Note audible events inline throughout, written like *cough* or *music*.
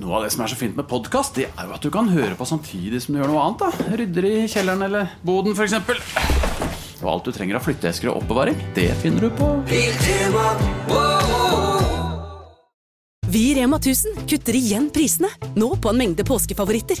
Noe av det som er så fint med podkast, det er jo at du kan høre på samtidig som du gjør noe annet. da Rydder i kjelleren eller boden, f.eks. Og alt du trenger av flytteesker og oppbevaring, det finner du på Vi i Rema 1000 kutter igjen prisene, nå på en mengde påskefavoritter.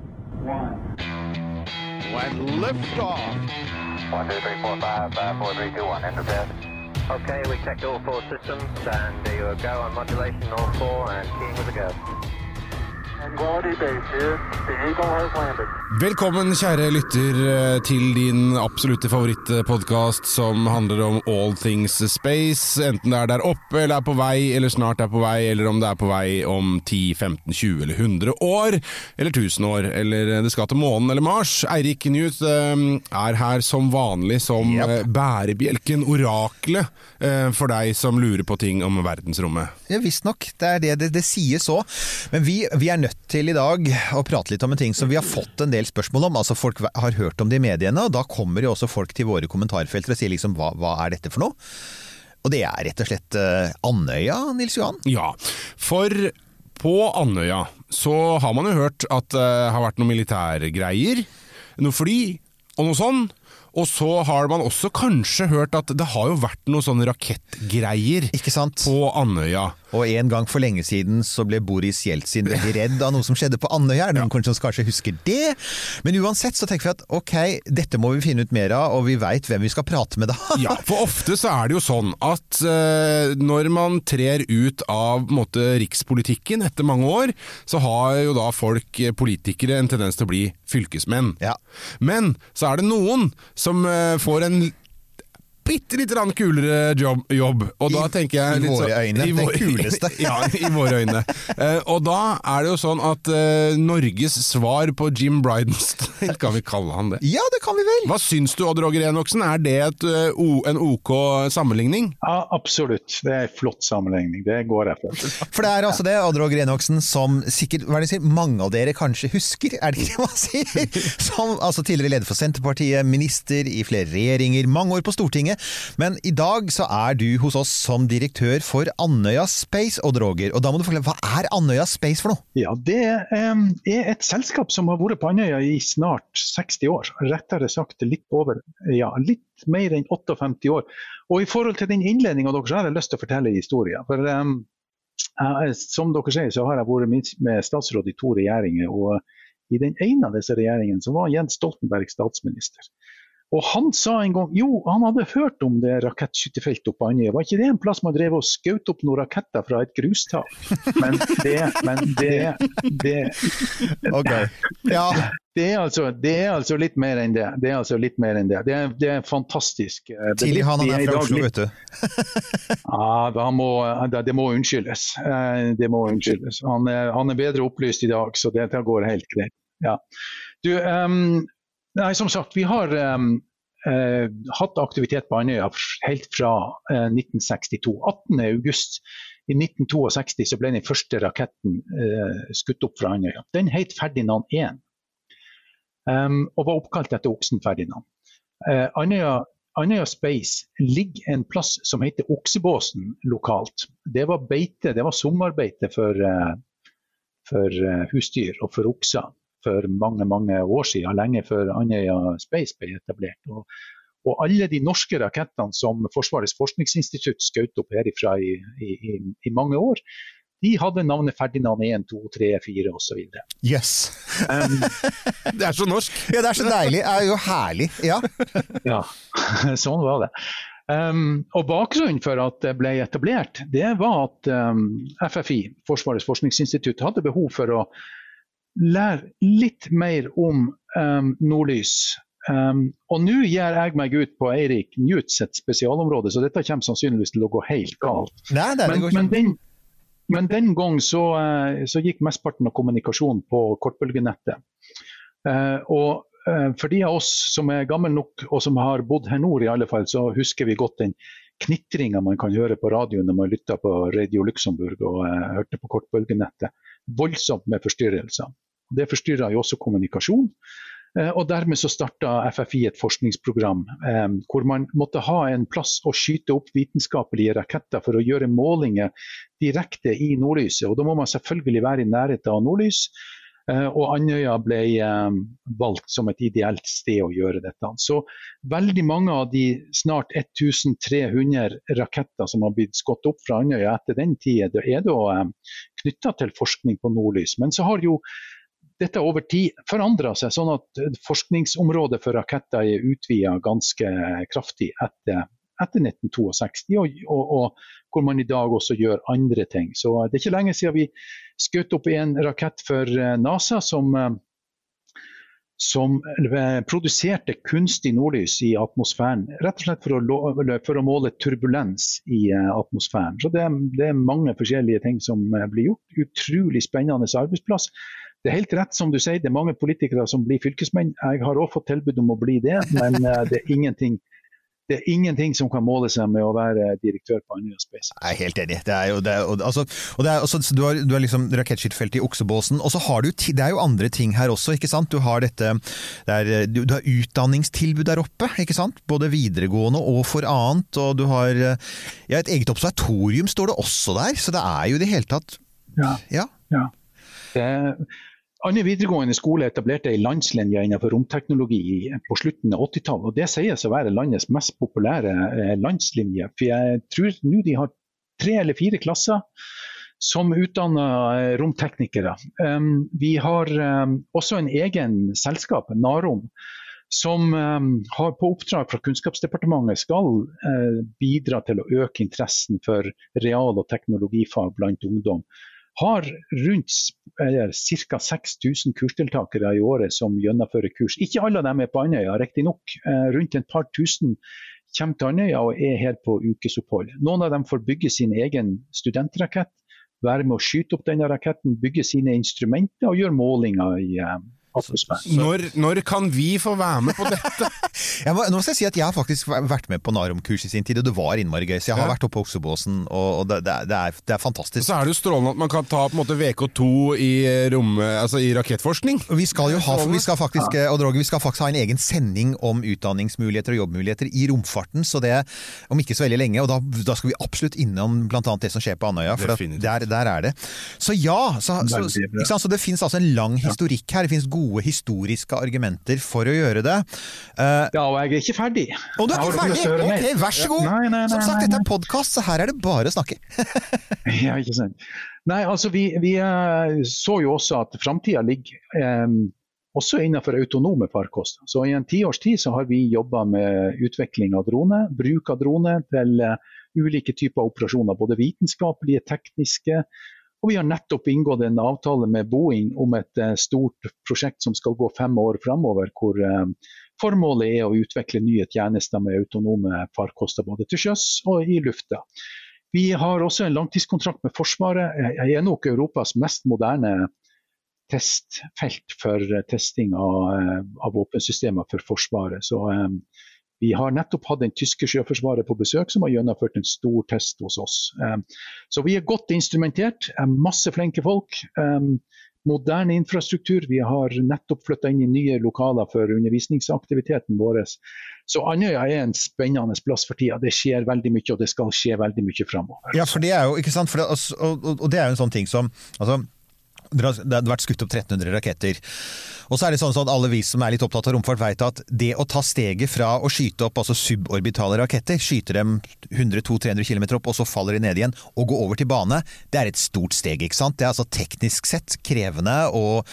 When lift off. One, two, three, four, five, five, four, three, two, one. Enter bed. Okay, we checked all four systems, and there you go on modulation, all four, and keying with a go. Velkommen, kjære lytter, eh, til din absolutte favorittpodkast som handler om all things space. Enten det er der oppe, eller er på vei, eller snart er på vei, eller om det er på vei om 10, 15, 20 eller 100 år, eller 1000 år, eller det skal til månen eller Mars. Eirik Newth eh, er her som vanlig som yep. bærebjelken, oraklet, eh, for deg som lurer på ting om verdensrommet. Ja, Visstnok. Det er det det, det sies òg. Men vi, vi er nødt til i dag å prate litt om en ting som vi har fått en del spørsmål om. Altså Folk har hørt om det i mediene, og da kommer jo også folk til våre kommentarfelter og sier liksom hva, hva er dette for noe? Og det er rett og slett eh, Andøya, Nils Johan? Ja, for på Andøya så har man jo hørt at det har vært noen militærgreier, noe fly og noe sånn. Og så har man også kanskje hørt at det har jo vært noen sånne rakettgreier Ikke sant? på Andøya. Og en gang for lenge siden så ble Boris Jeltsin veldig redd av noe som skjedde på Andøya. Er det noen som kanskje husker det? Men uansett så tenker vi at ok, dette må vi finne ut mer av, og vi veit hvem vi skal prate med da. Ja, for ofte så er det jo sånn at eh, når man trer ut av måte, rikspolitikken etter mange år, så har jo da folk, eh, politikere, en tendens til å bli fylkesmenn. Ja. Men så er det noen som eh, får en bitte litt grann kulere jobb, jobb. Og da I- tenker jeg i våre sånn- øyne, i den kuleste. *laughs* ja, i våre øyne. Uh, og da er det jo sånn at uh, Norges svar på Jim Bridenstine, *laughs* kan vi kalle han det? Ja, det kan vi vel! Hva syns du, Odd Roger Enoksen? Er det et, uh, en OK sammenligning? Ja, absolutt. Det er en flott sammenligning. Det går jeg for. *laughs* For det er altså det, Odd Roger Enoksen, som sikkert hva er det de sier, mange av dere kanskje husker, er det ikke det man sier? Som altså tidligere leder for Senterpartiet, minister i flere regjeringer, mange år på Stortinget. Men i dag så er du hos oss som direktør for Andøya Space, Odd Roger. Og da må du forklare, hva er Andøya Space for noe? Ja, Det er et selskap som har vært på Andøya i snart 60 år. Rettere sagt litt over, ja, litt mer enn 58 år. Og i forhold til den innledninga deres, har jeg lyst til å fortelle historien. For um, som dere sier, så har jeg vært med statsråd i to regjeringer. og i den ene av disse regjeringene så var Jens Stoltenberg statsminister. Og han sa en gang jo, han hadde hørt om det rakettskytefeltet oppe på Andøya. Var ikke det en plass man drev og skjøt opp noen raketter fra et grustak? Men det, men det, det, okay. Ja, det, er altså, det er altså litt mer enn det. Det er altså litt mer enn det. Det er, det er fantastisk. Eh, tidlig han, er fra Oslo, vet du. Ja, det, må, det, det må unnskyldes. Eh, Det må unnskyldes. Han er, han er bedre opplyst i dag, så dette går helt greit. Ja. Du, ehm, nei, som sagt, vi har um, uh, hatt aktivitet på Andøya helt fra uh, 1962. 18.8 i 1962 så ble den første raketten eh, skutt opp fra Andøya. Den het Ferdinand 1 um, og var oppkalt etter oksen Ferdinand. Eh, Andøya Andøya Space ligger en plass som heter Oksebåsen lokalt. Det var beite, det var sommerbeite for, for husdyr og for okser for mange mange år siden, lenge før Andøya Space ble etablert. Og, og alle de norske rakettene som Forsvarets forskningsinstitutt skjøt opp herifra i, i, i, i mange år, de hadde navnet Ferdinand 1, 2, 3, 4 osv. Yes. Um, *laughs* Det er så norsk! Ja, det er så deilig. Det er jo herlig. Ja. *laughs* Ja, *laughs* sånn var det. Um, og Bakgrunnen for at det ble etablert, det var at um, FFI, Forsvarets forskningsinstitutt, hadde behov for å lære litt mer om um, nordlys. Um, og nå gir jeg meg ut på Eirik Newt sitt spesialområde, så dette kommer sannsynligvis til å gå helt galt. Nei, det, det men, men, den, men den gang så, eh, så gikk mesteparten av kommunikasjonen på kortbølgenettet. Uh, og uh, for de av oss som er gamle nok og som har bodd her nord, i alle fall, så husker vi godt den knitringa man kan høre på radioen når man lytter på Radio Luxembourg og uh, hørte på kortbølgenettet. Voldsomt med forstyrrelser. Det forstyrra jo også kommunikasjon. Eh, Og dermed så starta FFI et forskningsprogram eh, hvor man måtte ha en plass å skyte opp vitenskapelige raketter for å gjøre målinger direkte i nordlyset. Og da må man selvfølgelig være i nærheten av nordlys. Eh, Og Andøya ble eh, valgt som et ideelt sted å gjøre dette. Så veldig mange av de snart 1300 raketter som har blitt skutt opp fra Andøya etter den tid, er da eh, knytta til forskning på nordlys. Men så har jo dette over tid forandra seg, sånn at forskningsområdet for raketter er utvida ganske kraftig etter, etter 1962, og, og, og, hvor man i dag også gjør andre ting. Så Det er ikke lenge siden vi skjøt opp en rakett for eh, NASA som, eh, som eh, produserte kunstig nordlys i atmosfæren. Rett og slett for å, for å måle turbulens i eh, atmosfæren. Så det, det er mange forskjellige ting som eh, blir gjort. Utrolig spennende arbeidsplass. Det er helt rett som du sier, det er mange politikere som blir fylkesmenn. Jeg har også fått tilbud om å bli det, men eh, det er ingenting, det er ingenting som kan måle seg med å være direktør på Andøya Space. Jeg er helt enig. Det er jo, det er, og, altså, og det er, altså, du har, du har liksom rakettskytefeltet i Oksebåsen, og så har du det er jo andre ting her også, ikke sant? Du har dette, det er, du, du har utdanningstilbud der oppe, ikke sant? Både videregående og for annet, og du har ja, et eget observatorium står det også der, så det er jo i det hele tatt Ja. Ja. Ja. Eh, Andøya videregående skole etablerte ei landslinje innenfor romteknologi på slutten av 80-tallet. og Det sies å være landets mest populære eh, landslinje. For jeg tror nå de har tre eller fire klasser som utdanner eh, romteknikere. Vi har også en egen selskap, Narom, som har på oppdrag fra Kunnskapsdepartementet skal eh, bidra til å øke interessen for real- og teknologifag blant ungdom har rundt ca. 6000 kursdeltakere i året som gjennomfører kurs. Ikke alle av dem er på Andøya, riktignok. Eh, rundt et par tusen kommer til Andøya og er her på ukesopphold. Noen av dem får bygge sin egen studentrakett, være med å skyte opp denne raketten, bygge sine instrumenter og gjøre målinger i eh. Når, når kan vi få være med på dette? *laughs* Jeg må, nå skal jeg si at jeg har faktisk vært med på Narom-kurs i sin tid, og det var innmari gøy. Så jeg har Ja. vært oppe på Oksebåsen, og, og det, det, er, det, er, fantastisk. Og. Så er det jo strålende at man kan ta på en måte VK2 i, rom, altså i rakettforskning. Vi skal jo ha, vi skal faktisk, ja. Odd Roger, vi skal faktisk ha en egen sending om utdanningsmuligheter og jobbmuligheter i romfarten, så det om ikke så veldig lenge. og Da, da skal vi absolutt innom bl.a. det som skjer på Andøya, for at der, der er det. Så ja, så, så, så, ikke sant? så det finnes altså en lang historikk her. Det finnes gode historiske argumenter for å gjøre det. Uh, Ja, og jeg er ikke ferdig. og du er ikke ferdig! Ok, vær så god! Nei, nei, nei, Som sagt, dette er podkast, så her er det bare å snakke. *laughs* Ja, ikke sant. Nei, altså vi, vi eh, så jo også at framtida ligger um, også innenfor autonome farkoster. Så i en tiårs tid så har vi jobba med utvikling av drone, bruk av drone til uh, ulike typer operasjoner. Både vitenskapelige, tekniske. Og vi har nettopp inngått en avtale med Boeing om et eh, stort prosjekt som skal gå fem år framover. Hvor eh, formålet er å utvikle nye tjenester med autonome farkoster både til sjøs og i lufta. Vi har også en langtidskontrakt med Forsvaret. Jeg er nok Europas mest moderne testfelt for eh, testing av, av våpensystemer for Forsvaret. Så vi har nettopp hatt den tyske sjøforsvaret på besøk, som har gjennomført en stor test hos oss. Eh, Så vi er godt instrumentert, er masse flinke folk. eh, Moderne infrastruktur. Vi har nettopp flytta inn i nye lokaler for undervisningsaktiviteten vår. Så Andøya er en spennende plass for tida. Det skjer veldig mye, og det skal skje veldig mye framover. Ja, for det er jo, ikke sant, det, og, og, og det er jo en sånn ting som altså, det har vært skutt opp 1300 raketter. Og så er det sånn at alle vi som er litt opptatt av romfart vet at det å ta steget fra å skyte opp altså suborbitale raketter, skyte dem 100-200-300 km opp og så faller de ned igjen, og gå over til bane, det er et stort steg, ikke sant? Det er altså teknisk sett krevende og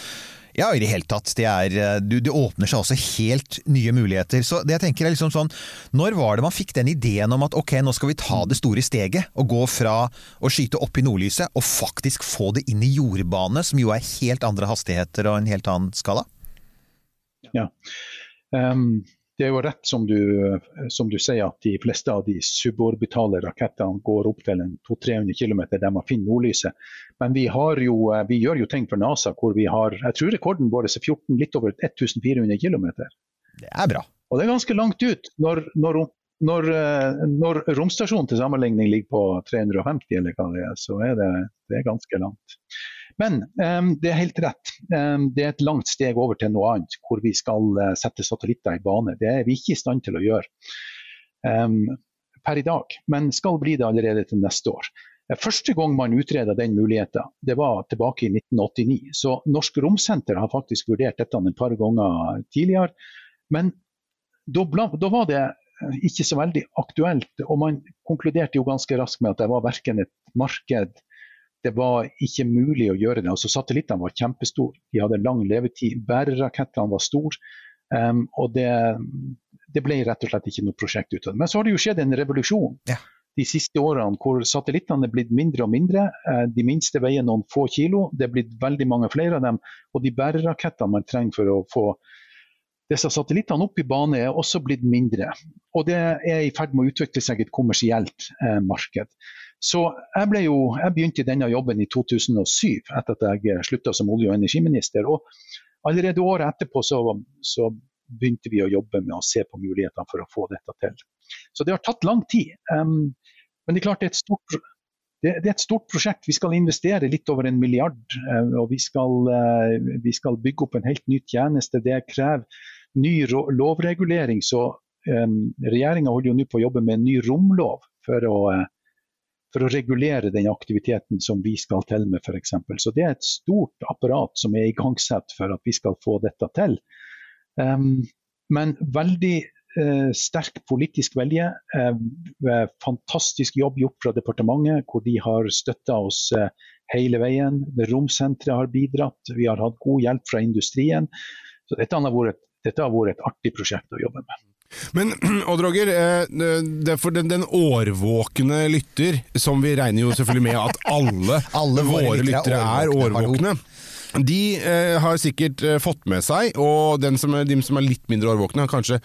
Ja, i det hele tatt. Det, er, eh, det åpner seg også helt nye muligheter. Så det jeg tenker er liksom sånn, Når var det man fikk den ideen om at ok, nå skal vi ta det store steget og gå fra å skyte opp i nordlyset og faktisk få det inn i jordbane, som jo er helt andre hastigheter og en helt annen skala? Ja. Um, det er jo rett som du, som du, sier at de fleste av de suborbitale rakettene går opp til 200-300 km der man finner nordlyset. Men vi, jo, vi, gjør jo ting for NASA hvor vi har Jeg tror rekorden vår er 14, litt over 1400 km. Det er bra. Og det er ganske langt ut. Når, når, når, når romstasjonen til sammenligning ligger på 350, eller hva det er, så er det, det er ganske langt. Men um, det er helt rett. Um, det er et langt steg over til noe annet, hvor vi skal uh, sette satellitter i bane. Det er vi ikke i stand til å gjøre um, per i dag, men skal bli det allerede til neste år. Første gang man utreda den muligheten, det var tilbake i 1989. Så Norsk Romsenter har faktisk vurdert dette et par ganger tidligere. Men da, da var det eh, ikke så veldig aktuelt. Og man konkluderte jo ganske raskt med at det var verken et marked det var ikke mulig å gjøre det. Altså, satellittene var kjempestore, de hadde lang levetid. Bærerakettene var store. Um, og det, det, ble rett og slett ikke noe prosjekt ut av det. Men så har det jo skjedd en revolusjon ja. de siste årene hvor satellittene er blitt mindre og mindre. Uh, de minste veier noen få kilo. Det er blitt veldig mange flere av dem. Og de bærerakettene man trenger for å få disse satellittene opp i bane er også blitt mindre. Og det er i ferd med å utvikle seg et kommersielt eh, marked. Så jeg, jo, jeg, begynte i denne jobben i 2007, etter at jeg slutta som olje- og energiminister. Og allerede året etterpå så, så, begynte vi å jobbe med å se på mulighetene for å få dette til. Så det har tatt lang tid. Um, men det er klart det er, stort, det, det er et stort prosjekt. Vi skal investere litt over en milliard. Uh, og vi skal, uh, vi skal, bygge opp en helt ny tjeneste. Det krever ny lovregulering. Så um, regjeringa holder jo nå på å jobbe med en ny romlov for å for å regulere den aktiviteten som vi skal til med f.eks. Så det er et stort apparat som er igangsatt for at vi skal få dette til. Um, men veldig uh, sterk politisk vilje. Uh, fantastisk jobb gjort fra departementet, hvor de har støtta oss uh, hele veien. Romsenteret har bidratt. Vi har hatt god hjelp fra industrien. Så dette har vært, dette har vært et artig prosjekt å jobbe med. Men *clears throat* Odd Roger, eh, for den, den, årvåkne lytter, som vi regner jo selvfølgelig med at alle, *laughs* alle våre, våre lyttere er årvåkne. De eh, har sikkert eh, fått med seg, og som er, de som er litt mindre årvåkne, har kanskje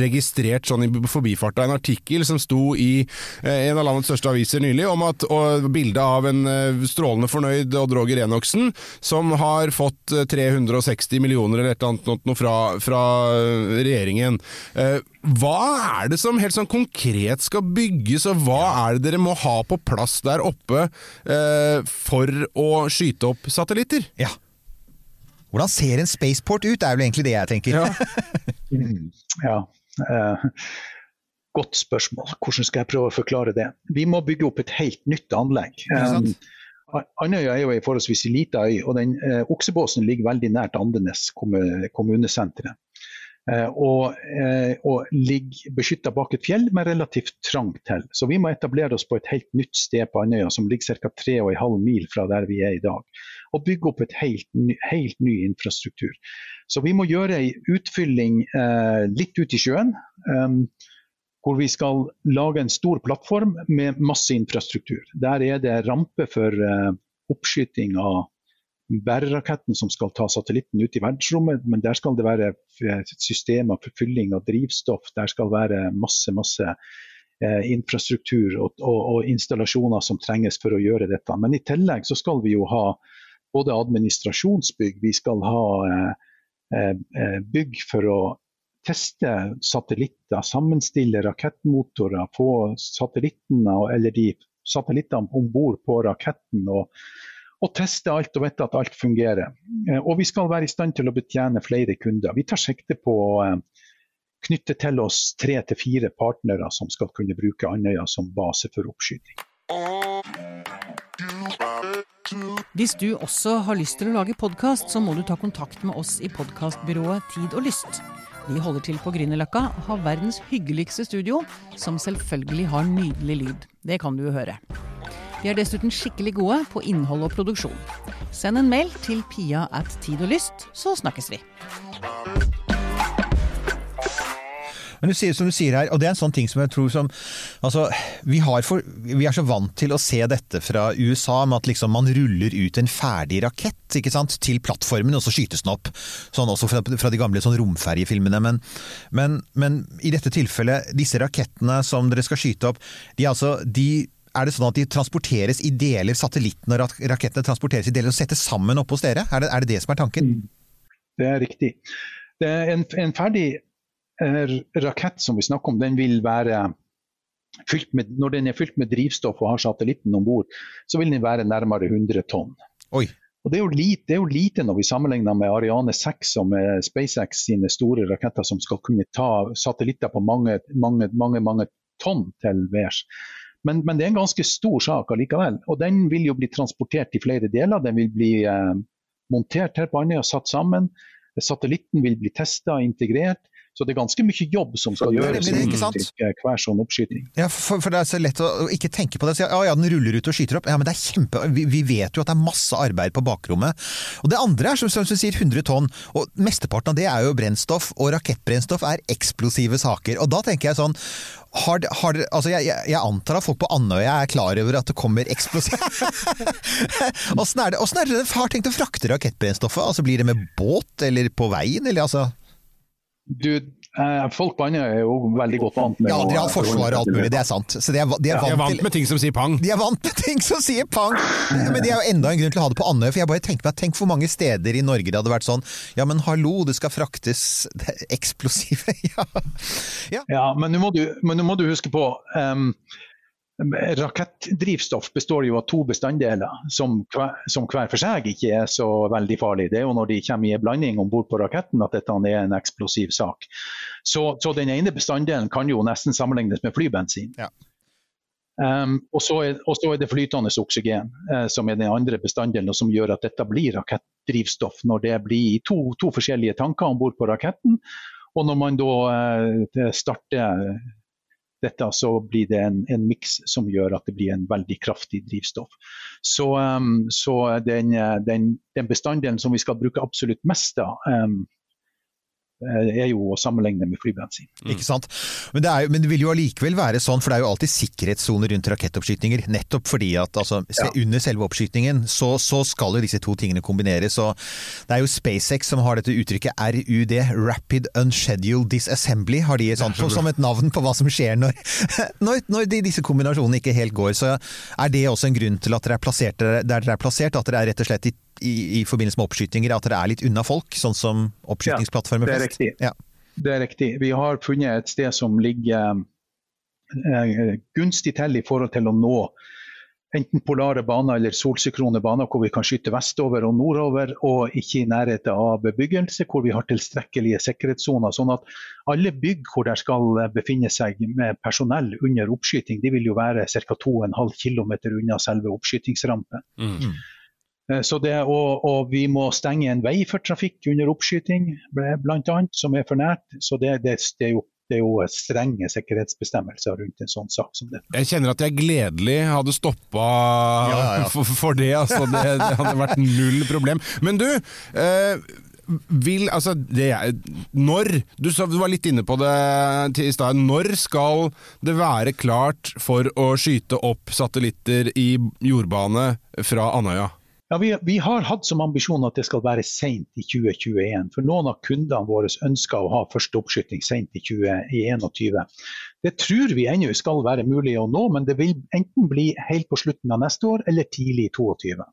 registrert sånn i forbifarta en artikkel som sto i eh, en av landets største aviser nylig, om at bildet av en eh, strålende fornøyd Odd Roger Enoksen, som har fått 360 eh, millioner eller et eller annet noe fra, fra eh, regjeringen. hva er det som helt sånn konkret skal bygges, og hva er det dere må ha på plass der oppe for å skyte opp satellitter? Ja. Hvordan ser en spaceport ut, er vel egentlig det jeg tenker. Ja. *laughs* ja. Eh, godt spørsmål. Hvordan skal jeg prøve å forklare det? Vi må bygge opp et helt nytt anlegg. Um, Andøya er jo en forholdsvis lita øy, og den eh, oksebåsen ligger veldig nært Andenes kommunesenteret. Uh, og, uh, og ligger beskytta bak et fjell, men relativt trangt til. Så vi må etablere oss på et helt nytt sted på Andøya, som ligger ca. 3,5 mil fra der vi er i dag og bygge opp et helt, helt ny infrastruktur. Så vi må gjøre ei utfylling eh, litt ut i sjøen. Eh, hvor vi skal lage en stor plattform med masse infrastruktur. Der er det rampe for eh, oppskyting av bæreraketten som skal ta satellitten ut i verdensrommet. Men der skal det være systemer for fylling av drivstoff. Der skal være masse, masse eh, infrastruktur og, og, og, installasjoner som trenges for å gjøre dette. Men i tillegg så skal vi jo ha både administrasjonsbygg, vi skal ha eh, eh, bygg for å teste satellitter, sammenstille rakettmotorer, få satellittene eller de satellittene om bord på raketten. Og, og, teste alt og vite at alt fungerer. Eh, og vi skal være i stand til å betjene flere kunder. Vi tar sikte på å knytte til oss tre til fire partnere som skal kunne bruke Andøya som base for oppskyting. Hvis du også har lyst til å lage podkast, så må du ta kontakt med oss i podkastbyrået Tid og Lyst. Vi holder til på Grünerløkka, har verdens hyggeligste studio, som selvfølgelig har nydelig lyd. Det kan du jo høre. De er dessuten skikkelig gode på innhold og produksjon. Send en mail til pia at tid og lyst, så snakkes vi. Men du sier som du sier her, og det er en sånn ting som jeg tror som Altså, vi, for, vi er så vant til å se dette fra USA, med at liksom man ruller ut en ferdig rakett ikke sant, til plattformen, og så skytes den opp. Sånn også fra, fra de gamle sånn romferjefilmene. Men, men, men i dette tilfellet, disse rakettene som dere skal skyte opp, de, altså, de er det sånn at de transporteres i deler, satellittene og rakettene transporteres i deler og settes sammen oppe hos dere? Er det, er det det som er tanken? Det er riktig. Det er en, en ferdig eh, rakett som vi snakker om, den vil være med, når den er fylt med drivstoff og har satellitten om bord, så vil den være nærmere 100 tonn. Oi. Og det er, lite, det er jo lite når vi sammenligner med Ariane 6 og med SpaceX sine store raketter som skal kunne ta satellitter på mange, mange, mange, mange tonn til værs. Men, men det er en ganske stor sak allikevel. Og den vil jo bli transportert i flere deler. Den vil bli eh, montert her på Andøya, satt sammen. Satellitten vil bli testa og integrert. Så det er ganske mye jobb som skal gjøres men er hver sånn oppskyting. Ja, for, for det er så lett å ikke tenke på det. Så, ja, ja, den ruller ut og skyter opp. Ja, men det er kjempe... Vi, vi vet jo at det er masse arbeid på bakrommet. Og det andre er, som, som du sier, 100 tonn. Og mesteparten av det er jo brennstoff, og rakettbrennstoff er eksplosive saker. Og da tenker jeg sånn har, har, altså jeg, jeg, jeg antar at folk på Andøya er klar over at det kommer eksplosiv... *laughs* Åssen er det dere har tenkt å frakte rakettbrennstoffet? Altså Blir det med båt, eller på veien, eller altså Du, eh, folk på Andøya er jo veldig godt vant med Ja, de har forsvar og alt mulig, det er sant. Så de er, de er, De er vant, vant med ting som sier pang. De er vant med ting som sier pang! Men de er jo enda en grunn til å ha det på Andøya. For jeg bare tenker meg, tenk hvor mange steder i Norge det hadde vært sånn Ja, men hallo, det skal fraktes det eksplosive *laughs* ja. Ja, men nå må du, må du huske på um, Rakettdrivstoff består jo av to bestanddeler som hver, som hver for seg ikke er så veldig farlig. Det er jo når de kommer i en blanding om bord på raketten at dette er en eksplosiv sak. Så, så den ene bestanddelen kan jo nesten sammenlignes med flybensin. Ja. Um, og, så er, og så er det flytende oksygen uh, som er den andre bestanddelen, og som gjør at dette blir rakettdrivstoff når det blir i to, to forskjellige tanker om bord på raketten. Og når man da eh, starter dette, så blir det en, en miks som gjør at det blir en veldig kraftig drivstoff. Så, um, så den, eh, den, den bestanddelen som vi skal bruke absolutt mest av, um, er jo å sammenligne med flybensin. Ikke sant? Men det, jo- men det vil jo allikevel være sånn, for det er jo alltid sikkerhetssoner rundt rakettoppskytinger. Nettopp fordi at altså, se, under selve oppskytingen så, så skal jo disse to tingene kombineres. Og det er jo SpaceX som har dette uttrykket RUD, Rapid Unscheduled Disassembly, har de så bra. *laughs* som et navn på hva som skjer når, *laughs* når, når de, disse kombinasjonene ikke helt går. Så er det også en grunn til at dere er plassert der dere er plassert, at dere er rett og slett i, i, i forbindelse med oppskytinger, at dere er litt unna folk, sånn som oppskytingsplattformer det er flest? riktig. Ja. Det er riktig. Vi har funnet et sted som ligger eh, gunstig til i forhold til å nå enten polare baner eller solsykrone baner hvor vi kan skyte vestover og nordover, og ikke i nærheten av bebyggelse, hvor vi har tilstrekkelige sikkerhetssoner. Sånn at alle bygg hvor det skal befinne seg med personell under oppskyting, de vil jo være ca. 2,5 km unna selve oppskytingsrampen. Eh, Så det, og, og vi må stenge en vei for trafikk under oppskyting, bl.a., som er for nært. Så det, det, det, er jo, det er jo strenge sikkerhetsbestemmelser rundt en sånn sak som det. Jeg kjenner at jeg gledelig hadde stoppa ja, ja. *laughs* For, for det, altså. Det, det hadde vært null problem. Men du, eh, vil altså det er, Når du, sa, du var litt inne på det i stad. Når skal det være klart for å skyte opp satellitter i jordbane fra Andøya? Ja, vi, vi har hatt som ambisjon at det skal være sent i 2021. For noen av kundene våre ønsker å ha første oppskyting sent i 2021. Det tror vi ennå skal være mulig å nå, men det vil enten bli helt på slutten av neste år eller tidlig i 2022.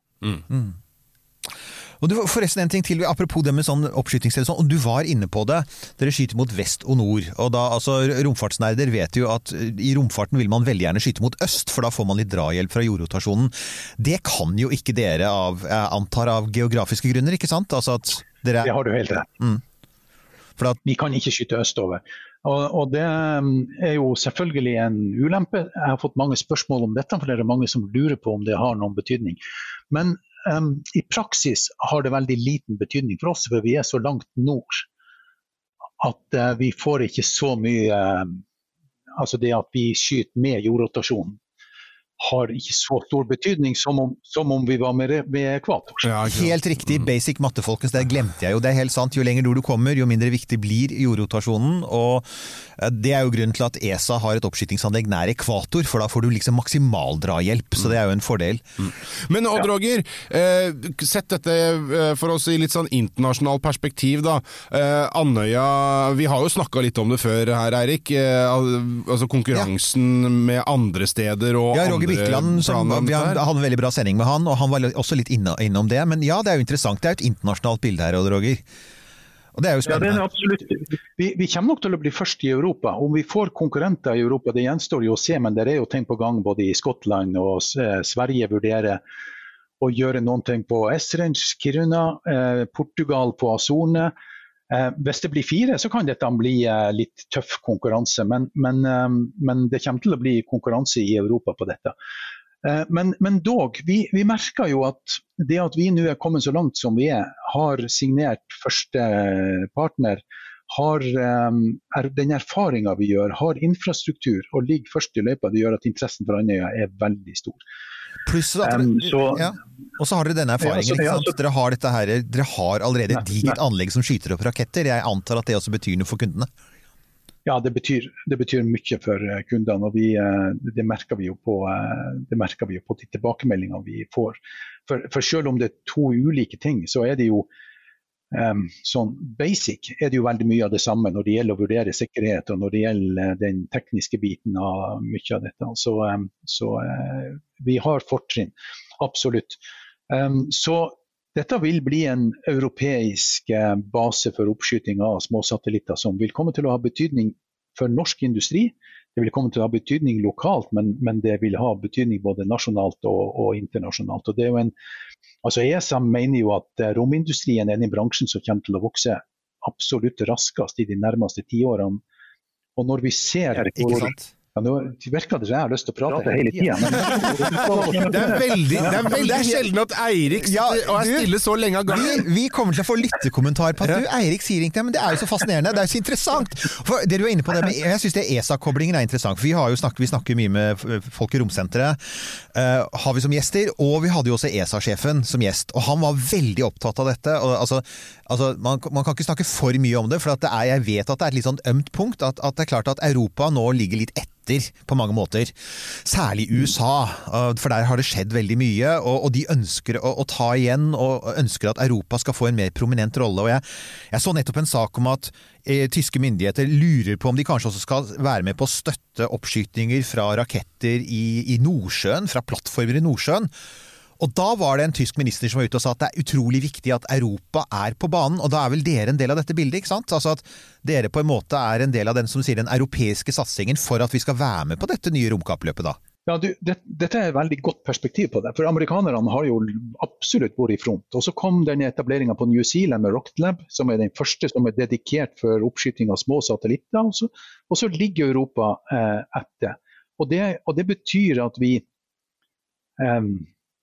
Og du, forresten en ting til, Apropos det med sånn oppskytingssted, og sånn, du var inne på det. Dere skyter mot vest og nord. og da, altså Romfartsnerder vet jo at i romfarten vil man veldig gjerne skyte mot øst, for da får man litt drahjelp fra jordrotasjonen. Det kan jo ikke dere av, jeg antar av geografiske grunner, ikke sant? Altså at dere Det har du helt rett. Mm. For at, Vi kan ikke skyte østover. Og, og Det um, er jo selvfølgelig en ulempe. Jeg har fått mange spørsmål om dette, for det er mange som lurer på om det har noen betydning. Men um, i praksis har det veldig liten betydning for oss, for vi er så langt nord at uh, vi får ikke så mye uh, Altså det at vi skyter med jordrotasjonen har ikke så stor betydning som om, som om vi var med, med ekvator. Helt riktig, basic matte, folkens. Det glemte jeg jo. Det er helt sant. Jo lenger nord du kommer, jo mindre viktig blir jordrotasjonen. Og eh, det er jo grunnen til at ESA har et oppskytingsanlegg nær ekvator, for da får du liksom maksimal drahjelp. Så det er jo en fordel. Men Odd Roger, eh, sett dette eh, for oss i litt sånn internasjonalt perspektiv, da. Eh, Andøya, vi har jo snakka litt om det før her, Eirik. Eh, altså konkurransen med andre steder og Ja, Roger andre Birkeland, som, vi hadde en veldig bra sending med han, og han var også litt inne, innom det. Men ja, det er jo interessant. Det er jo et internasjonalt bilde her, Roger. Og det er jo Ja, det er spennende. absolutt. Vi, vi kommer nok til å bli først i Europa. Om vi får konkurrenter i Europa, det gjenstår jo å se, men det er jo ting på gang både i Skottland og eh, Sverige vurderer å gjøre noen ting på Esrange, Kiruna, eh, Portugal på Azorene. Eh, hvis det blir fire, så kan dette bli eh, litt tøff konkurranse, men, men, eh, men det kommer til å bli konkurranse i Europa på dette. Men, men dog, vi, vi merker jo at det at vi nå er kommet så langt som vi er, har signert første partner, har er, den erfaringa vi gjør, har infrastruktur og ligger først i løypa, det gjør at interessen for Andøya er veldig stor. Pluss at Um, så- ja. Og så har dere denne erfaringen. Ja, så- ja, så- Dere har dette her, dere har allerede et digert anlegg som skyter opp raketter. Jeg antar at det også betyr noe for kundene? Ja, det betyr, det betyr mye for eh, kundene. og vi, eh, Det merker vi jo på, eh, vi jo på de tilbakemeldingene vi får. For, for selv om det er to ulike ting, så er det jo em, sånn basic er det jo veldig mye av det samme når det gjelder å vurdere sikkerhet og når det gjelder den tekniske biten av mye av dette. Så, um, så uh, vi har fortrinn, absolutt. Um, så dette vil bli en europeisk eh, base for oppskyting av småsatellitter som vil komme til å ha betydning for norsk industri. Det vil komme til å ha betydning lokalt, men, men det vil ha betydning både nasjonalt og, og internasjonalt. Og det er jo en, altså ESA mener jo at romindustrien er den bransjen som kommer til å vokse absolutt raskest i de nærmeste tiårene. Og når vi ser hvor-? Ja, nå virker det som jeg har lyst til å prate Prate hele tida. *laughs* Det er veldig, det er veldig sjelden at Eirik Ja, og er stille så lenge av gangen. Vi, vi kommer til å få lyttekommentar på at du, Eirik sier ingenting, men det er jo så fascinerende. Det er jo så interessant. For det du er inne på det med, Jeg syns ESA-koblingen er interessant. For vi har jo snakket, vi snakker mye med folk i romsenteret. uh, har vi som gjester. Og vi hadde jo også ESA-sjefen som gjest. Og han var veldig opptatt av dette. Og, altså, altså, man, man kan ikke snakke for mye om det, for at det er, jeg vet at det er et litt sånn ømt punkt. At, at det er klart at Europa nå ligger litt etter på mange måter. Særlig USA, uh, for der har det skjedd veldig mye. Og de ønsker å, å ta igjen, og ønsker at Europa skal få en mer prominent rolle. Og jeg, jeg så nettopp en sak om at eh, tyske myndigheter lurer på om de kanskje også skal være med på å støtte oppskytinger fra raketter i, i Nordsjøen, fra plattformer i Nordsjøen. Og da var det en tysk minister som var ute og sa at det er utrolig viktig at Europa er på banen, og da er vel dere en del av dette bildet, ikke sant? Altså at dere på en måte er en del av den som sier den europeiske satsingen for at vi skal være med på dette nye romkappløpet, da. Ja, du, det, Dette er et veldig godt perspektiv på det. For Amerikanerne har jo absolutt vært i front. Og Så kom den etableringa på New Zealand med Rocket Lab, som er den første som er dedikert for oppskyting av små satellitter. Og så, og så ligger Europa eh, etter. Og det, og det betyr at vi em,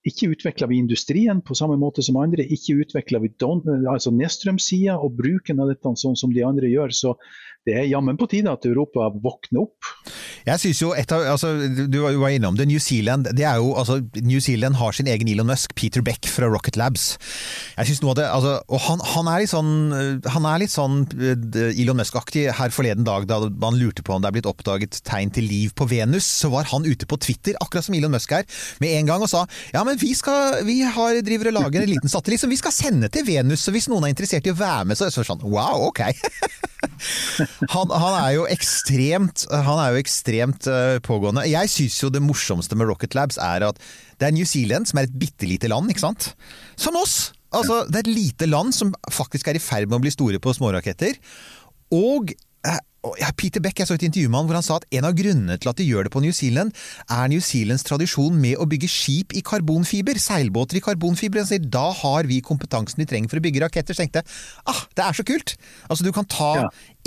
ikke utvikler vi industrien på samme måte som andre. Ikke utvikler vi don, altså nedstrømsida og bruken av dette sånn som de andre gjør. Så det er jammen på tide at Europa våkner opp. Jeg synes jo et av, altså, Du var innom det. New Zealand det er jo, altså, New Zealand har sin egen Elon Musk, Peter Beck fra Rocket Labs. Jeg synes noe av det, altså, og han, han er litt sånn, han er litt sånn eh, Elon Musk-aktig. Her forleden dag da man lurte på om det er blitt oppdaget tegn til liv på Venus, så var han ute på Twitter, akkurat som Elon Musk er, med en gang og sa ja, men vi, skal, vi har, driver og lager en liten satellitt som vi skal sende til Venus, så hvis noen er interessert i å være med, så er det sånn wow, ok. *laughs* Han, han er jo ekstremt, han er jo ekstremt eh, pågående. Jeg syns jo det morsomste med Rocket Labs er at det er New Zealand, som er et bitte lite land, ikke sant? Som oss! Altså, det er et lite land som faktisk er i ferd med å bli store på småraketter. Og Peter Beck, jeg så et intervju med han hvor han sa at en av grunnene til at de gjør det på New Zealand, er New Zealands tradisjon med å bygge skip i karbonfiber, seilbåter i karbonfiber. Han sier da har vi kompetansen vi trenger for å bygge raketter. Så tenkte jeg ah, det er så kult! Altså Du kan ta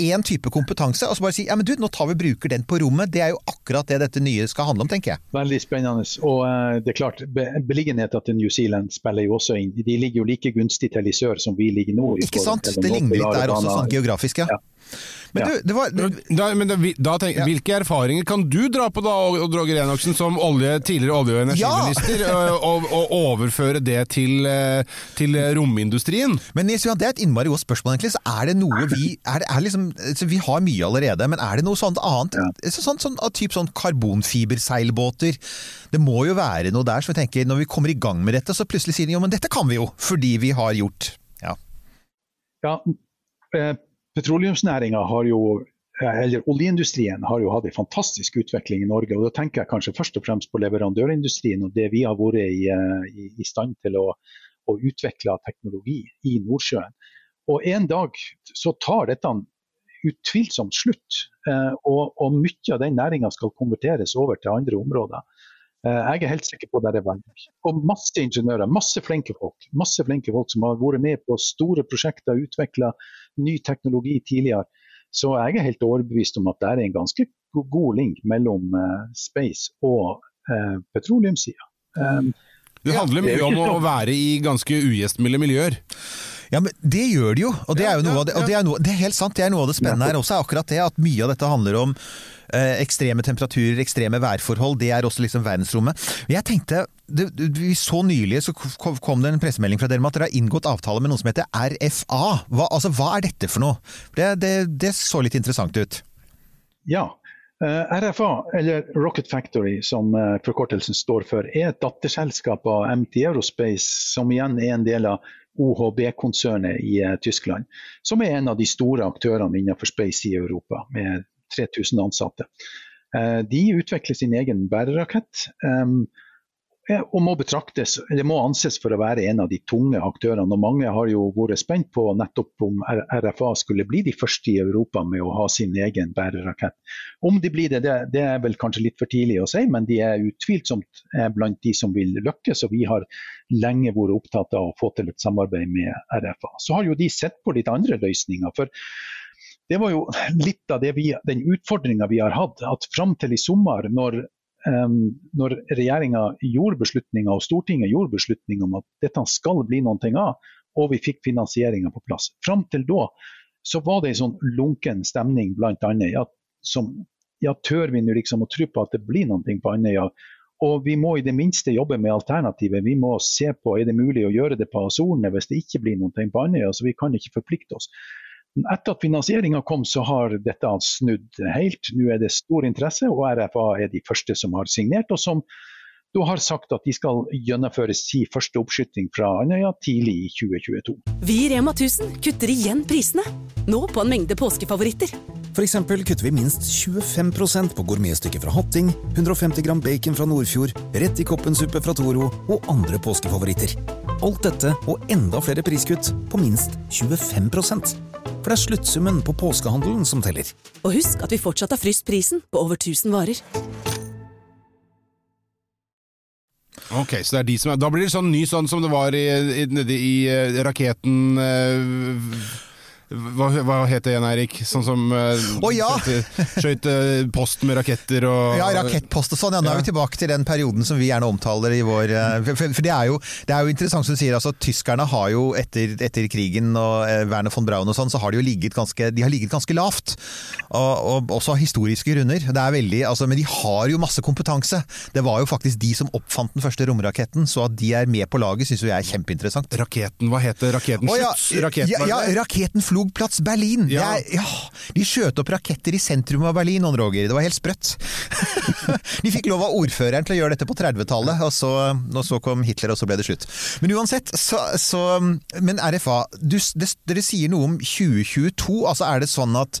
én type kompetanse, og så bare si ja, men du, nå tar vi bruker den på rommet. Det er jo akkurat det dette nye skal handle om, tenker jeg. Veldig spennende. Og uh, det er klart, be- beliggenheten til New Zealand spiller jo også inn. De ligger jo like gunstig til i sør som vi ligger nå. Ikke sant? Det ligner litt der også, sånn geografisk, ja. Men du, det var Da, men da, da tenk, Hvilke erfaringer kan du dra på da, og Roger Enoksen, som olje, tidligere olje- og energiminister, og, og, og overføre det til, til romindustrien? Men Nils Johan, det er et innmari godt spørsmål, egentlig. Så er det noe vi er, det- er liksom, så Vi har mye allerede, men er det noe sånt annet? Så, sånn, sånn, typ sånn karbonfiberseilbåter. Det må jo være noe der som vi tenker, når vi kommer i gang med dette, så plutselig sier de jo, men dette kan vi jo, fordi vi har gjort Ja. Ja, eh, Petroleumsnæringa har jo eh, eller Oljeindustrien har jo hatt en fantastisk utvikling i Norge. og Da tenker jeg kanskje først og fremst på leverandørindustrien og det vi har vært i, eh, i, i stand til å, å utvikle teknologi i Nordsjøen. Og En dag så tar dette utvilsomt slutt. eh, Og, og mye av den næringa skal konverteres over til andre områder. Eh, Jeg er helt sikker på det er vei. Og masse ingeniører, masse flinke folk. Masse flinke folk som har vært med på store prosjekter, utvikla ny teknologi tidligere. Så jeg er helt overbevist om at det er en ganske god link mellom eh, space og eh, petroleumssida. Um, Det handler er mye om å være i ganske ugjestmilde miljøer. Ja, men Det gjør de jo, og det er jo noe av det, og det er, noe, det er helt sant. Det er noe av det spennende her også, er akkurat det at mye av dette handler om eh, ekstreme temperaturer, ekstreme værforhold. Det er også liksom verdensrommet. Jeg tenkte, det, vi så nylig så kom det en pressemelding fra dere om at dere har inngått avtale med noe som heter RFA. Hva, altså, hva er dette for noe? Det så litt interessant ut. Ja. eh, RFA, eller Rocket Factory som eh, forkortelsen står for, er et datterselskap av MT Aerospace, som igjen er en del av OHB-konsernet i eh, Tyskland. Som er en av de store aktørene innenfor space i Europa, med 3000 ansatte. Eh, de utvikler sin egen bærerakett. Og må betraktes, det må anses for å være en av de tunge aktørene. og Mange har jo vært spent på nettopp om RFA skulle bli de første i Europa med å ha sin egen bærerakett. Om de blir det, det, er vel kanskje litt for tidlig å si, men de er utvilsomt eh, blant de som vil lykkes. Og vi har lenge vært opptatt av å få til et samarbeid med RFA. Så har jo de sett på litt andre løsninger. for det var jo litt av vi, den utfordringa vi har hatt. At fram til i sommer, når når regjeringa gjorde beslutninga og Stortinget gjorde beslutning om at dette skal bli noe av, og vi fikk finansieringa på plass. Fram til da så var det en sånn lunken stemning blant Andøya. Som, ja, tør vi nå liksom å tro på at det blir noe på Andøya? Og vi må i det minste jobbe med alternativet. Vi må se på er det mulig å gjøre det på Azorene hvis det ikke blir noe på Andøya. Så vi kan ikke forplikte oss. Etter at finansieringa kom, så har dette snudd helt. Nå er det stor interesse, og RFA er de første som har signert, og som da har sagt at de skal gjennomføre sin første oppskyting fra Andøya tidlig i 2022. Vi i Rema 1000 kutter igjen prisene. Nå på en mengde påskefavoritter. For eksempel kutter vi minst 25% på gourmetstykket fra Hatting, 150 gram bacon fra Nordfjord, rett i koppensuppe fra Toro og andre påskefavoritter. Alt dette og enda flere priskutt på minst 25 For det er sluttsummen på påskehandelen som teller. Og husk at vi fortsatt har fryst prisen på over 1000 varer. Ok, så det er de som er Da blir det sånn ny sånn som det var i, i, nede i eh, raketen eh, hva, hva het det igjen, Eirik? Sånn som uh, Å, ja! skøyt eh, post med raketter og Ja, rakettpost og sånn. Ja, nå er vi tilbake til den perioden som vi gjerne omtaler i vår eh, For, for det, er jo, det er jo interessant som du sier, altså tyskerne har jo etter, etter krigen og Werner von Braun og sånn, så har de jo ligget ganske, de har ligget ganske lavt. Og, og også av historiske grunner. Det er veldig, altså, men de har jo masse kompetanse. Det var jo faktisk de som oppfant den første romraketten, så at de er med på laget syns jo jeg er kjempeinteressant. Raketen, hva heter? Raketen Å, ja, Raketen, ja, ja, raketen flog plass Berlin. Ja. Jeg, ja, de skjøt opp raketter i sentrum av Berlin, Ånd Roger. Det var helt sprøtt. *laughs* de fikk lov av ordføreren til å gjøre dette på 30-tallet, og, så- og så kom Hitler, og så ble det slutt. Men uansett, så, så Men RFA, du, det, dere sier noe om 2022. Altså Er det sånn at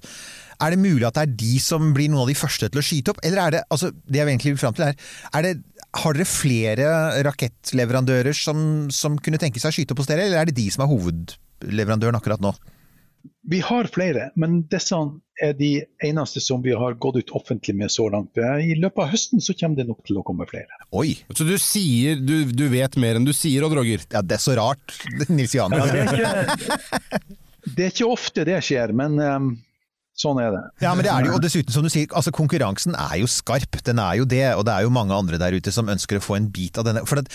er det mulig at det er de som blir noen av de første til å skyte opp, eller er det altså, det jeg egentlig vil fram til er, er det, har dere flere rakettleverandører som, som kunne tenke seg å skyte opp hos dere, eller er det de som er hovedleverandøren akkurat nå? Vi har flere, men disse er de eneste som vi har gått ut offentlig med så langt. I løpet av høsten så kommer det nok til å komme flere. Oi! Så du sier du, du vet mer enn du sier, Odd Roger? Ja, det er så rart, *laughs* Nils Johan. Ja, det, er ikke, *laughs* det er ikke ofte det skjer, men um, Sånn er det. Ja, men det er det jo, og *laughs* dessuten som du sier, altså konkurransen er jo skarp, den er jo det, og det er jo mange andre der ute som ønsker å få en bit av denne. For det,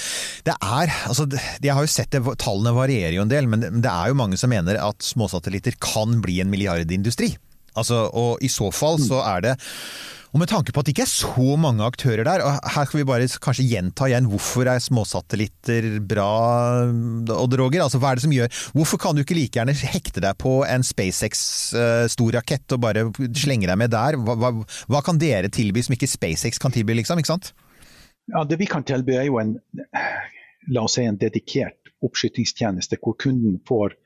det er, altså jeg har jo sett det, tallene varierer jo en del, men det er jo mange som mener at småsatellitter kan bli en milliardindustri. Altså, og i så fall så er det og med tanke på at det ikke er så mange aktører der, og her skal vi bare kanskje gjenta igjen hvorfor er småsatellitter bra, Odd Roger? Altså, hva er det som gjør Hvorfor kan du ikke like gjerne hekte deg på en SpaceX-stor rakett og bare slenge deg med der? Hva, hva, hva, kan dere tilby som ikke SpaceX kan tilby, liksom? Ikke sant? Ja, Det vi kan tilby er jo en la oss si en dedikert oppskytingstjeneste hvor kunden får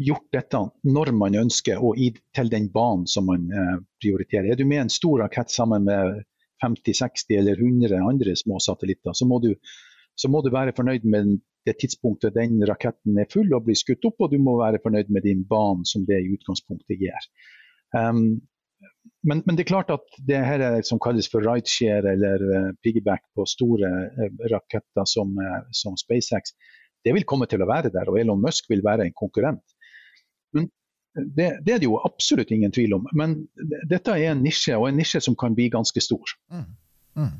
gjort dette når man ønsker, og i, til den banen som man eh, prioriterer. Er du med en stor rakett sammen med 50-60 eller 100 andre små satellitter, så må, du, så må, du, være fornøyd med det tidspunktet den raketten er full og blir skutt opp, og du må være fornøyd med din bane som det i utgangspunktet gir. Um, men, men, det er klart at det her er som kalles for rideshare eller uh, piggyback på store uh, raketter som, uh, som SpaceX, det vil komme til å være der, og Elon Musk vil være en konkurrent. Det, det, er det jo absolutt ingen tvil om. Men dette er en nisje, og en nisje som kan bli ganske stor. Mm. Mm.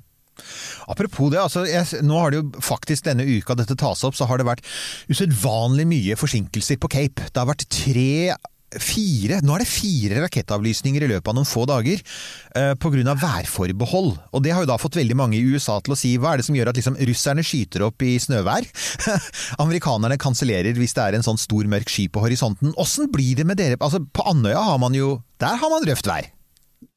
Apropos det, altså jeg, nå har det jo faktisk denne uka dette tas opp, så har det vært usedvanlig mye forsinkelser på Cape. Det har vært tre fire, nå er det fire rakettavlysninger i løpet av noen få dager eh, pga. værforbehold. Og Det har jo da fått veldig mange i USA til å si hva er det som gjør at liksom, russerne skyter opp i snøvær? *laughs* Amerikanerne kansellerer hvis det er en sånn stor mørk sky på horisonten. Åssen blir det med dere? Altså, På Andøya har man jo Der har man røft vær.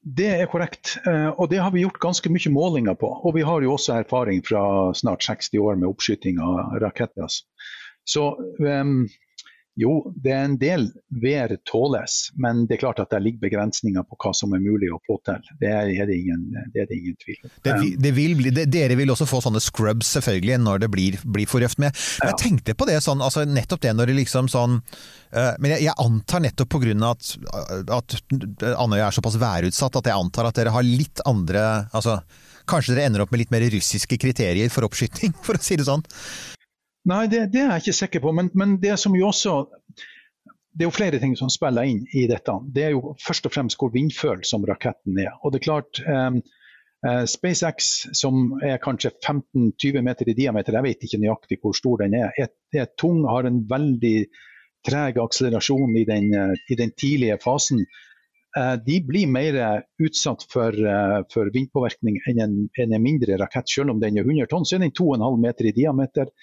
Det er korrekt, eh, og det har vi gjort ganske mye målinger på. Og vi har jo også erfaring fra snart 60 år med oppskyting av raketter. Så um, jo, det er en del vær tåles, men det er klart at det ligger begrensninger på hva som er mulig å få til. Det er, det, ingen, det er det ingen, tvil om. Det, det vil bli, dere vil også få sånne scrubs selvfølgelig når det blir, blir for røft. Men ja. jeg tenkte på det sånn, altså nettopp det når det liksom sånn uh, Men jeg, jeg, antar nettopp på grunn av at, at Andøya er såpass værutsatt at jeg antar at dere har litt andre altså, Kanskje dere ender opp med litt mer russiske kriterier for oppskyting, *laughs* for å si det sånn? Nei, det, det, er jeg ikke sikker på. Men, men, det som jo også det er jo flere ting som spiller inn i dette. Det er jo først og fremst hvor vindfølsom raketten er. Og det er klart, um, uh, SpaceX, som er kanskje 15-20 meter i diameter, jeg vet ikke nøyaktig hvor stor den er, er, er tung, har en veldig treg akselerasjon i den, uh, i den tidlige fasen. Uh, de blir mer utsatt for, for vindpåvirkning enn en, en, mindre rakett. Selv om den er 100 tonn, så er den 2,5 meter i diameter.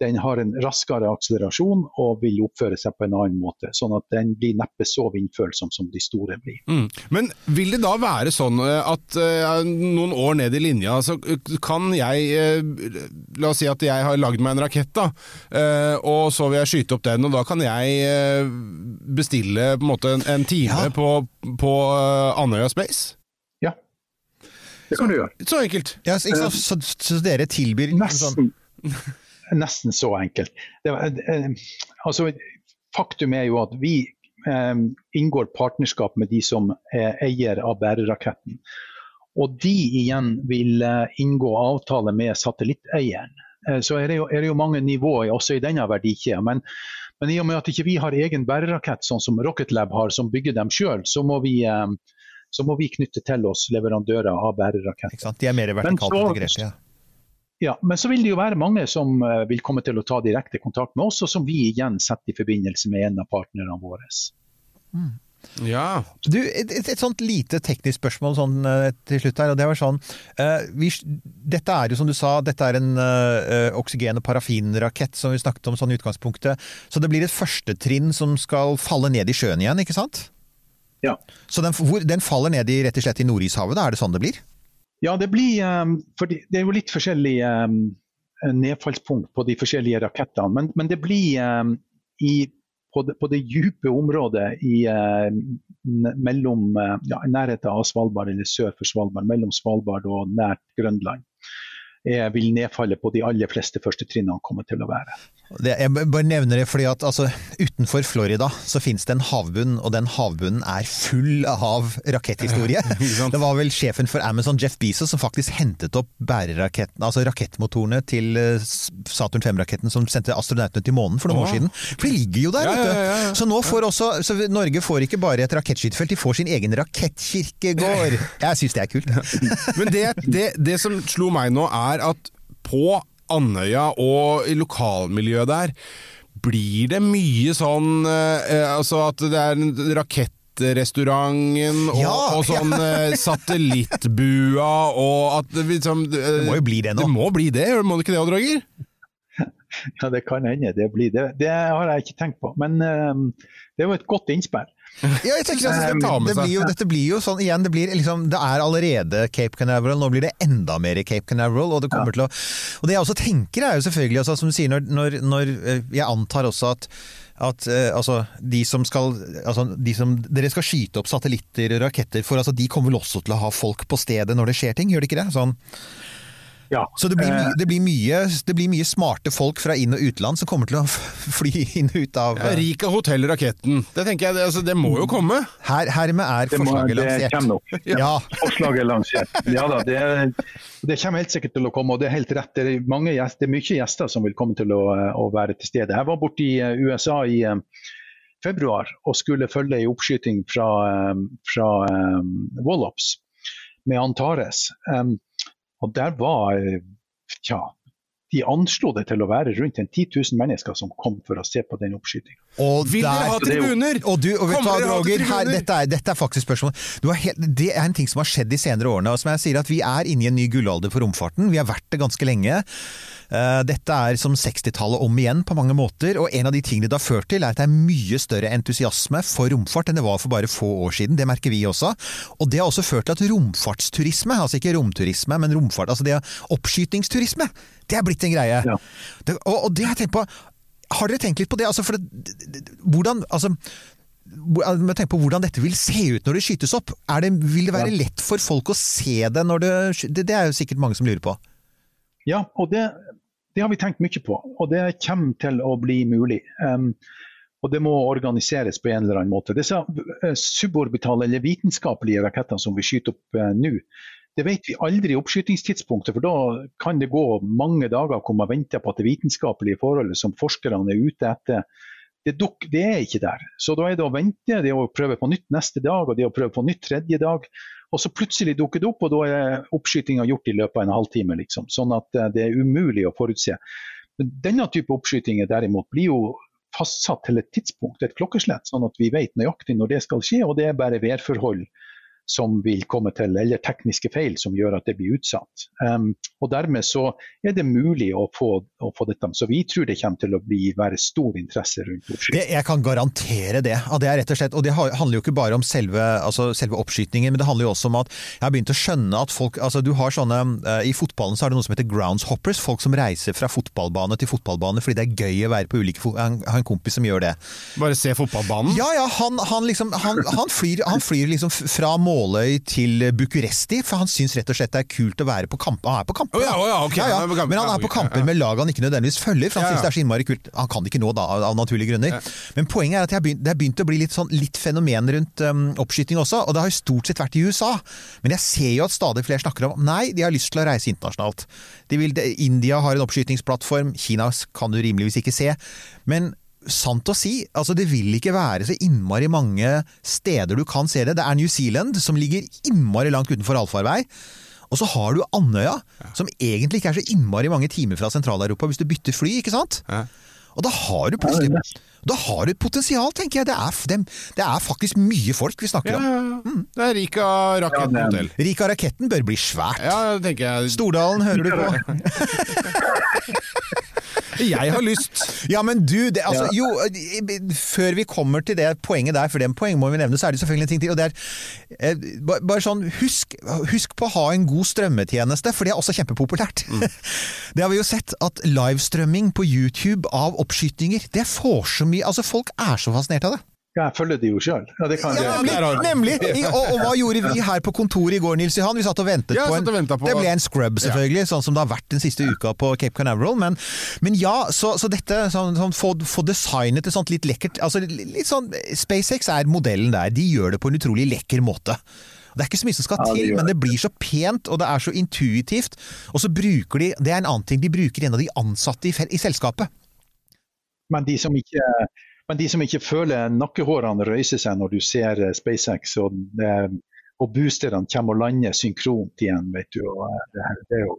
Den har en raskere akselerasjon og vil oppføre seg på en annen måte. Sånn at den blir neppe så vindfølsom som de store blir. Mm. Men vil det da være sånn eh, at uh, noen år ned i linja, så kan jeg uh, La oss si at jeg har lagd meg en rakett, da, uh, og så vil jeg skyte opp den. Og da kan jeg bestille på en, måte, en, en time ja. på, på Andøya Space? Ja, det kan du gjøre. Så enkelt. Ja, så, så, så, dere tilbyr Nesten. Sånn nesten så enkelt. Var, eh, altså, faktum er jo at vi eh, inngår partnerskap med de som er eier av bæreraketten. Og de igjen vil eh, inngå avtale med satellitteieren. Eh, så er det, jo, er det, jo, mange nivåer også i denne verdikjeden. Men, men, i og med at ikke vi har egen bærerakett, sånn som Rocket Lab har, som bygger dem sjøl, så må vi eh, så må vi knytte til oss leverandører av bæreraketter. De er mer vertikalt integrert, ja. Ja, Men så vil det jo være mange som eh, vil komme til å ta direkte kontakt med oss, og som vi igjen setter i forbindelse med en av partnerne våre. Mm. Ja. Du, et, et, et, sånt lite teknisk spørsmål sånn, uh, til slutt her. og det var sånn, uh, vi, Dette er jo som du sa, dette er en uh, oksygen- og parafinrakett som vi snakket om sånn i utgangspunktet. Så det blir et første trinn som skal falle ned i sjøen igjen, ikke sant? Ja. Så den, hvor, den faller ned i, rett og slett i Nordishavet, da er det sånn det blir? Ja, det blir um, for Det er jo litt forskjellig um, nedfallspunkt på de forskjellige rakettene. Men, men det blir um, i, på, det, på det dype området i mellom uh, ja, nærheten av Svalbard eller sør for Svalbard, mellom Svalbard og nært Grønland. Vil nedfallet på de aller fleste første trinnene komme til å være. Det, jeg bare nevner det fordi at altså, utenfor Florida så finnes det en havbunn, og den havbunnen er full av raketthistorie. *laughs* det var vel sjefen for Amazon, Jeff Bezos, som faktisk hentet opp altså rakettmotorene til eh, Saturn 5-raketten som sendte astronautene til månen for noen Åh. år siden. For de ligger jo der, vet du. ja, ja, ja. Så nå får også så Norge får ikke bare et rakettskytefelt, de får sin egen rakettkirkegård. *laughs* Jeg syns det er kult. Men det, det, det som slo meg nå, er at på Andøya og i lokalmiljøet der, blir det mye sånn eh, Altså at det er en rakettrestauranten og, Ja, og sånn ja. satellittbua og at det liksom Det må jo bli det nå. Det må bli det, må det ikke det, Odd Roger? *laughs* Ja, det kan hende det blir det. Det har jeg ikke tenkt på. Men um, det er jo et godt innspill. Ja, jeg tenker at det, det blir jo, Dette blir jo sånn igjen, det, blir liksom, det er allerede Cape Canaveral, nå blir det enda mer Cape Canaveral. Og det kommer til å Og det jeg også tenker er jo selvfølgelig, altså, som du sier, når, når, når eh, Jeg antar også at at eh, altså, de som skal altså, de som, Dere skal skyte opp satellitter og raketter, for altså, de kommer vel også til å ha folk på stedet når det skjer ting, gjør det ikke det? Sånn. Ja. Så det blir, Eh, det, blir mye, det blir mye smarte folk fra inn- og utland som kommer til å *laughs* fly inn og ut av Ja, Rika av raketten. Det tenker jeg, det, altså, det må jo komme. Her, Hermed er Det, må, forslaget det lansert. kommer nok. *laughs* Ja. Forslaget er lansert. Ja da, det, det kommer helt sikkert til å komme, og det er helt rett. Det er, mange gjester, det er mye gjester som vil komme til å, å være til stede. Jeg var borte i eh, USA i eh, februar og skulle følge en oppskyting fra, fra um, Wallops med Antares. Um, og der var ja, de anslo det til å være rundt en 10 000 mennesker som kom for å se på den oppskytinga. Og Vil dere ha tribuner? Og du, og vet du Kommer dere ha Roger, her, dette, er, dette er faktisk spørsmål. Helt, det er en ting som har skjedd de senere årene. og som jeg sier at Vi er inne i en ny gullalder for romfarten. Vi har vært det ganske lenge. Uh, Dette er som 60-tallet om igjen på mange måter. og En av de tingene det har ført til, er at det er mye større entusiasme for romfart enn det var for bare få år siden. Det merker vi også. Og det har også ført til at romfartsturisme, altså ikke romturisme, men romfart, altså det oppskytingsturisme, det er blitt en greie. Det, og, og det har jeg tenkt på Har dere tenkt litt på det? Altså, for det, hvordan altså, jeg må tenke på hvordan dette vil se ut når det skytes opp. Er det, vil det være lett for folk å se det når det Det, det er jo sikkert mange som lurer på. Ja, og det, det har vi tenkt mye på, og det kommer til å bli mulig. Um, og det må organiseres på en eller annen måte. Disse eh, suborbitale eller vitenskapelige rakettene som vi skyter opp uh, nå, det vet vi aldri i oppskytingstidspunktet, for da kan det gå mange dager hvor man venter på at det vitenskapelige forholdet som forskerne er ute etter, det, duk, det er ikke der. Så da er det å vente, det er å prøve på nytt neste dag, og det er å prøve på nytt tredje dag. Og så plutselig dukker det opp, og da er oppskytinga gjort i løpet av en halvtime. Liksom. Sånn at eh, det er umulig å forutse. Men denne type oppskytinger derimot blir jo fastsatt til et tidspunkt, et klokkeslett, sånn at vi vet nøyaktig når det skal skje. Og det er bare værforhold som vil komme til, eller tekniske feil som gjør at det blir utsatt. Um, og Dermed så er det mulig å få, å få dette. Så vi tror det kommer til å bli, være stor interesse rundt oppskyting. Jeg kan garantere det. Og det er rett og slett, og det handler jo ikke bare om selve, altså selve oppskytingen, men det handler jo også om at jeg har begynt å skjønne at folk altså du har sånne, eh, I fotballen så er det noe som heter groundshoppers. Folk som reiser fra fotballbane til fotballbane fordi det er gøy å være på ulike Jeg har en kompis som gjør det. Bare se fotballbanen? Ja, ja, han, han, liksom, han, han, flyr, han flyr liksom fra fra Måløy til Bucuresti, for han syns rett og slett det er kult å være på kamp. Han er på kamper, oh, ja, oh, ja, okay. Ja, ja. Men han er på kamper med lag han ikke nødvendigvis følger, for han syns det er så innmari kult. Han kan ikke nå, da, av, av naturlige grunner. Men poenget er at begynt, det har begynt å bli litt, sånn, litt fenomen rundt um, oppskyting også, og det har jo stort sett vært i USA. Men jeg ser jo at stadig flere snakker om nei, de har lyst til å reise internasjonalt. De vil, India har en oppskytingsplattform, Kina kan du rimeligvis ikke se. Men sant å si, altså det vil ikke være så innmari mange steder du kan se det. Det er New Zealand, som ligger innmari langt utenfor allfarvei. Og så har du Andøya, som egentlig ikke er så innmari mange timer fra Sentral-Europa hvis du bytter fly, ikke sant? Og da har du plutselig Da har du et potensial, tenker jeg. Det er, det, det er faktisk mye folk vi snakker Ja, om. ja, ja. Det er Rika Raketten Ja, hotell. Rika Raketten bør bli svært. Ja, det tenker jeg. Stordalen, hører du på? *laughs* Jeg har lyst. Ja, men du, det, altså, jo, før vi kommer til det poenget der, for det poenget må vi nevne, så er det selvfølgelig en ting til. og det er eh, bare sånn, husk, husk på å ha en god strømmetjeneste, for det er også kjempepopulært. *laughs* Det har vi jo sett, at livestrømming på YouTube av oppskytinger, det får så mye Altså, folk er så fascinert av det. Ja, jeg følger det jo sjøl. Ja, det kan Ja, nemlig! nemlig. I- Og, og hva gjorde vi her på kontoret i går, Nils Johan? Vi satt og ventet Ja, på en ventet på- Det ble en scrub, selvfølgelig, sånn som det har vært den siste uka på Cape Canaveral. Men, men ja, så, så dette sånn, sånn, få, få designet et sånt litt lekkert altså, litt sånn, SpaceX er modellen der. De gjør det på en utrolig lekker måte. Det er ikke så mye som skal Ja, det til, men det. det blir så pent, og det er så intuitivt. Og så bruker de Det er en annen ting, de bruker en av de ansatte i, i selskapet. Men de som ikke, de som ikke føler nakkehårene røyse seg når du ser eh, SpaceX og, eh, og boosterne kommer og lander synkront igjen, vet du. Og eh, det, det er jo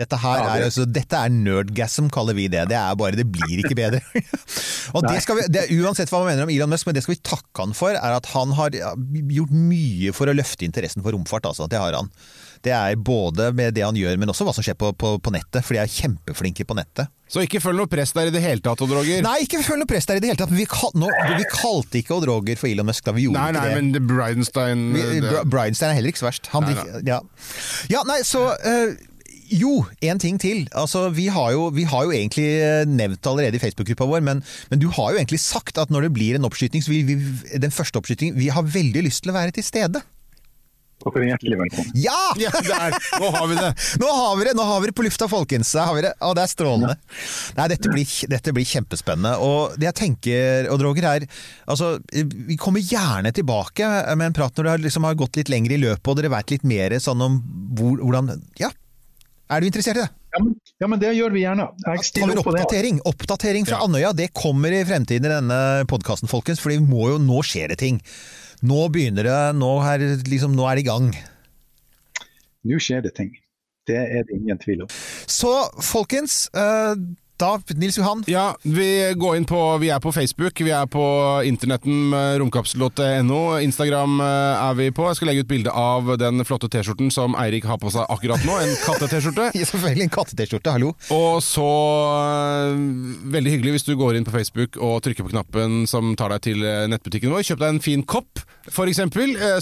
Dette her Ja, er, altså, dette er nerdgasm, kaller vi det. Det er bare, det blir ikke bedre. *laughs* og det skal vi, det, Uansett hva man mener om Elon Musk, men det skal vi takke han for, er at han har gjort mye for å løfte interessen for romfart. Altså. Det har han. Det er både med det han gjør, men også hva som skjer på, på, på nettet, for de er kjempeflinke på nettet. Så ikke følg noe press der i det hele tatt, Odd Roger. Nei, ikke følg noe press der i det hele tatt. Vi, kal nå, vi kalte ikke Odd Roger for Elon Musk da vi gjorde Nei, nei, ikke det. men Bridenstein det- Bridenstine er heller ikke så verst. Han Nei, nei. ja. ja, nei, så eh, Jo, en ting til. Altså, vi, har jo, vi har jo egentlig eh, nevnt allerede i Facebook-gruppa vår, men, men du har jo egentlig sagt at når det blir en oppskyting, så vil vi, den første oppskytingen Vi har veldig lyst til å være til stede. Dere er hjertelig velkommen. Ja! Ja, der! Nå har vi det! *laughs* Nå har vi det nå har vi det på lufta, folkens! Der har vi det. Å, det er strålende. Nei, dette blir, dette blir kjempespennende. Og det jeg tenker, Odd Roger, er altså, Vi kommer gjerne tilbake med en prat når det har, liksom, har gått litt lenger i løpet, og dere vet litt mer sånn om hvor, hvordan Ja, er du interessert i det? Ja men, ja, men det gjør vi gjerne. Jeg stiller opp på det. oppdatering? Oppdatering fra Ja. Andøya, det kommer i fremtiden i denne podkasten, folkens. For jo, nå skjer det ting. Nå begynner det, nå er, liksom, nå er det i gang. Nå skjer det ting. Det er det ingen tvil om. Så folkens, eh, da, Nils Johan. Ja, vi går inn på Vi er på Facebook, vi er på internetten romkapsel.no. Instagram eh, er vi på. Jeg skal legge ut bilde av den flotte T-skjorten som Eirik har på seg akkurat nå. En katte-T-skjorte. *laughs* Ja, Selvfølgelig en katte-T-skjorte, hallo. Og så eh, Veldig hyggelig hvis du går inn på Facebook og trykker på knappen som tar deg til eh, nettbutikken vår. Kjøp deg en fin kopp, f.eks.,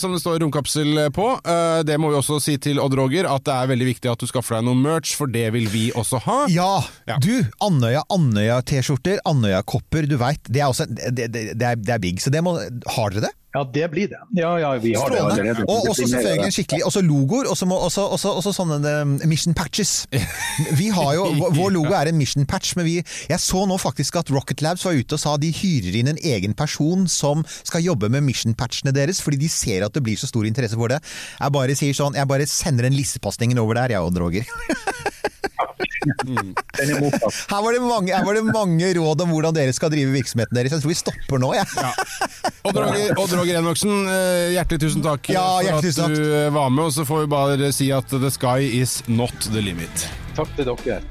som det står romkapsel på. Det må vi også si til Odd Roger, at det er veldig viktig at du skaffer deg noe merch, for det vil vi også ha. Ja, Ja. du, Andøya, Andøya-T-skjorter, Andøya-kopper, du veit. Det, det, det, det, er- big, så det må Har dere det? Ja, det blir det. Ja, ja, vi har det Strålende. allerede. Og Det også selvfølgelig skikkelig Også logoer, og så sånne eh, mission patches. Vi har jo, Vår logo er en mission patch, men vi, jeg så nå faktisk at Rocket Labs var ute og sa de hyrer inn en egen person som skal jobbe med mission patchene deres, fordi de ser at det blir så stor interesse for det. Jeg bare sier sånn, jeg bare sender en lissepasning over der, jeg, og Roger. *laughs* Er. Her var, det mange, her var det mange råd om hvordan dere skal drive virksomheten deres. Jeg tror vi stopper nå, jeg. Ja. Odd Roger, Odd Roger Enoksen, eh, hjertelig tusen takk Ja, for at tusen du eh, var med. Og så får vi bare si at the sky is not the limit. Takk til dere.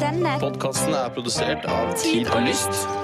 Denne Podkasten er produsert av Tid og Lyst.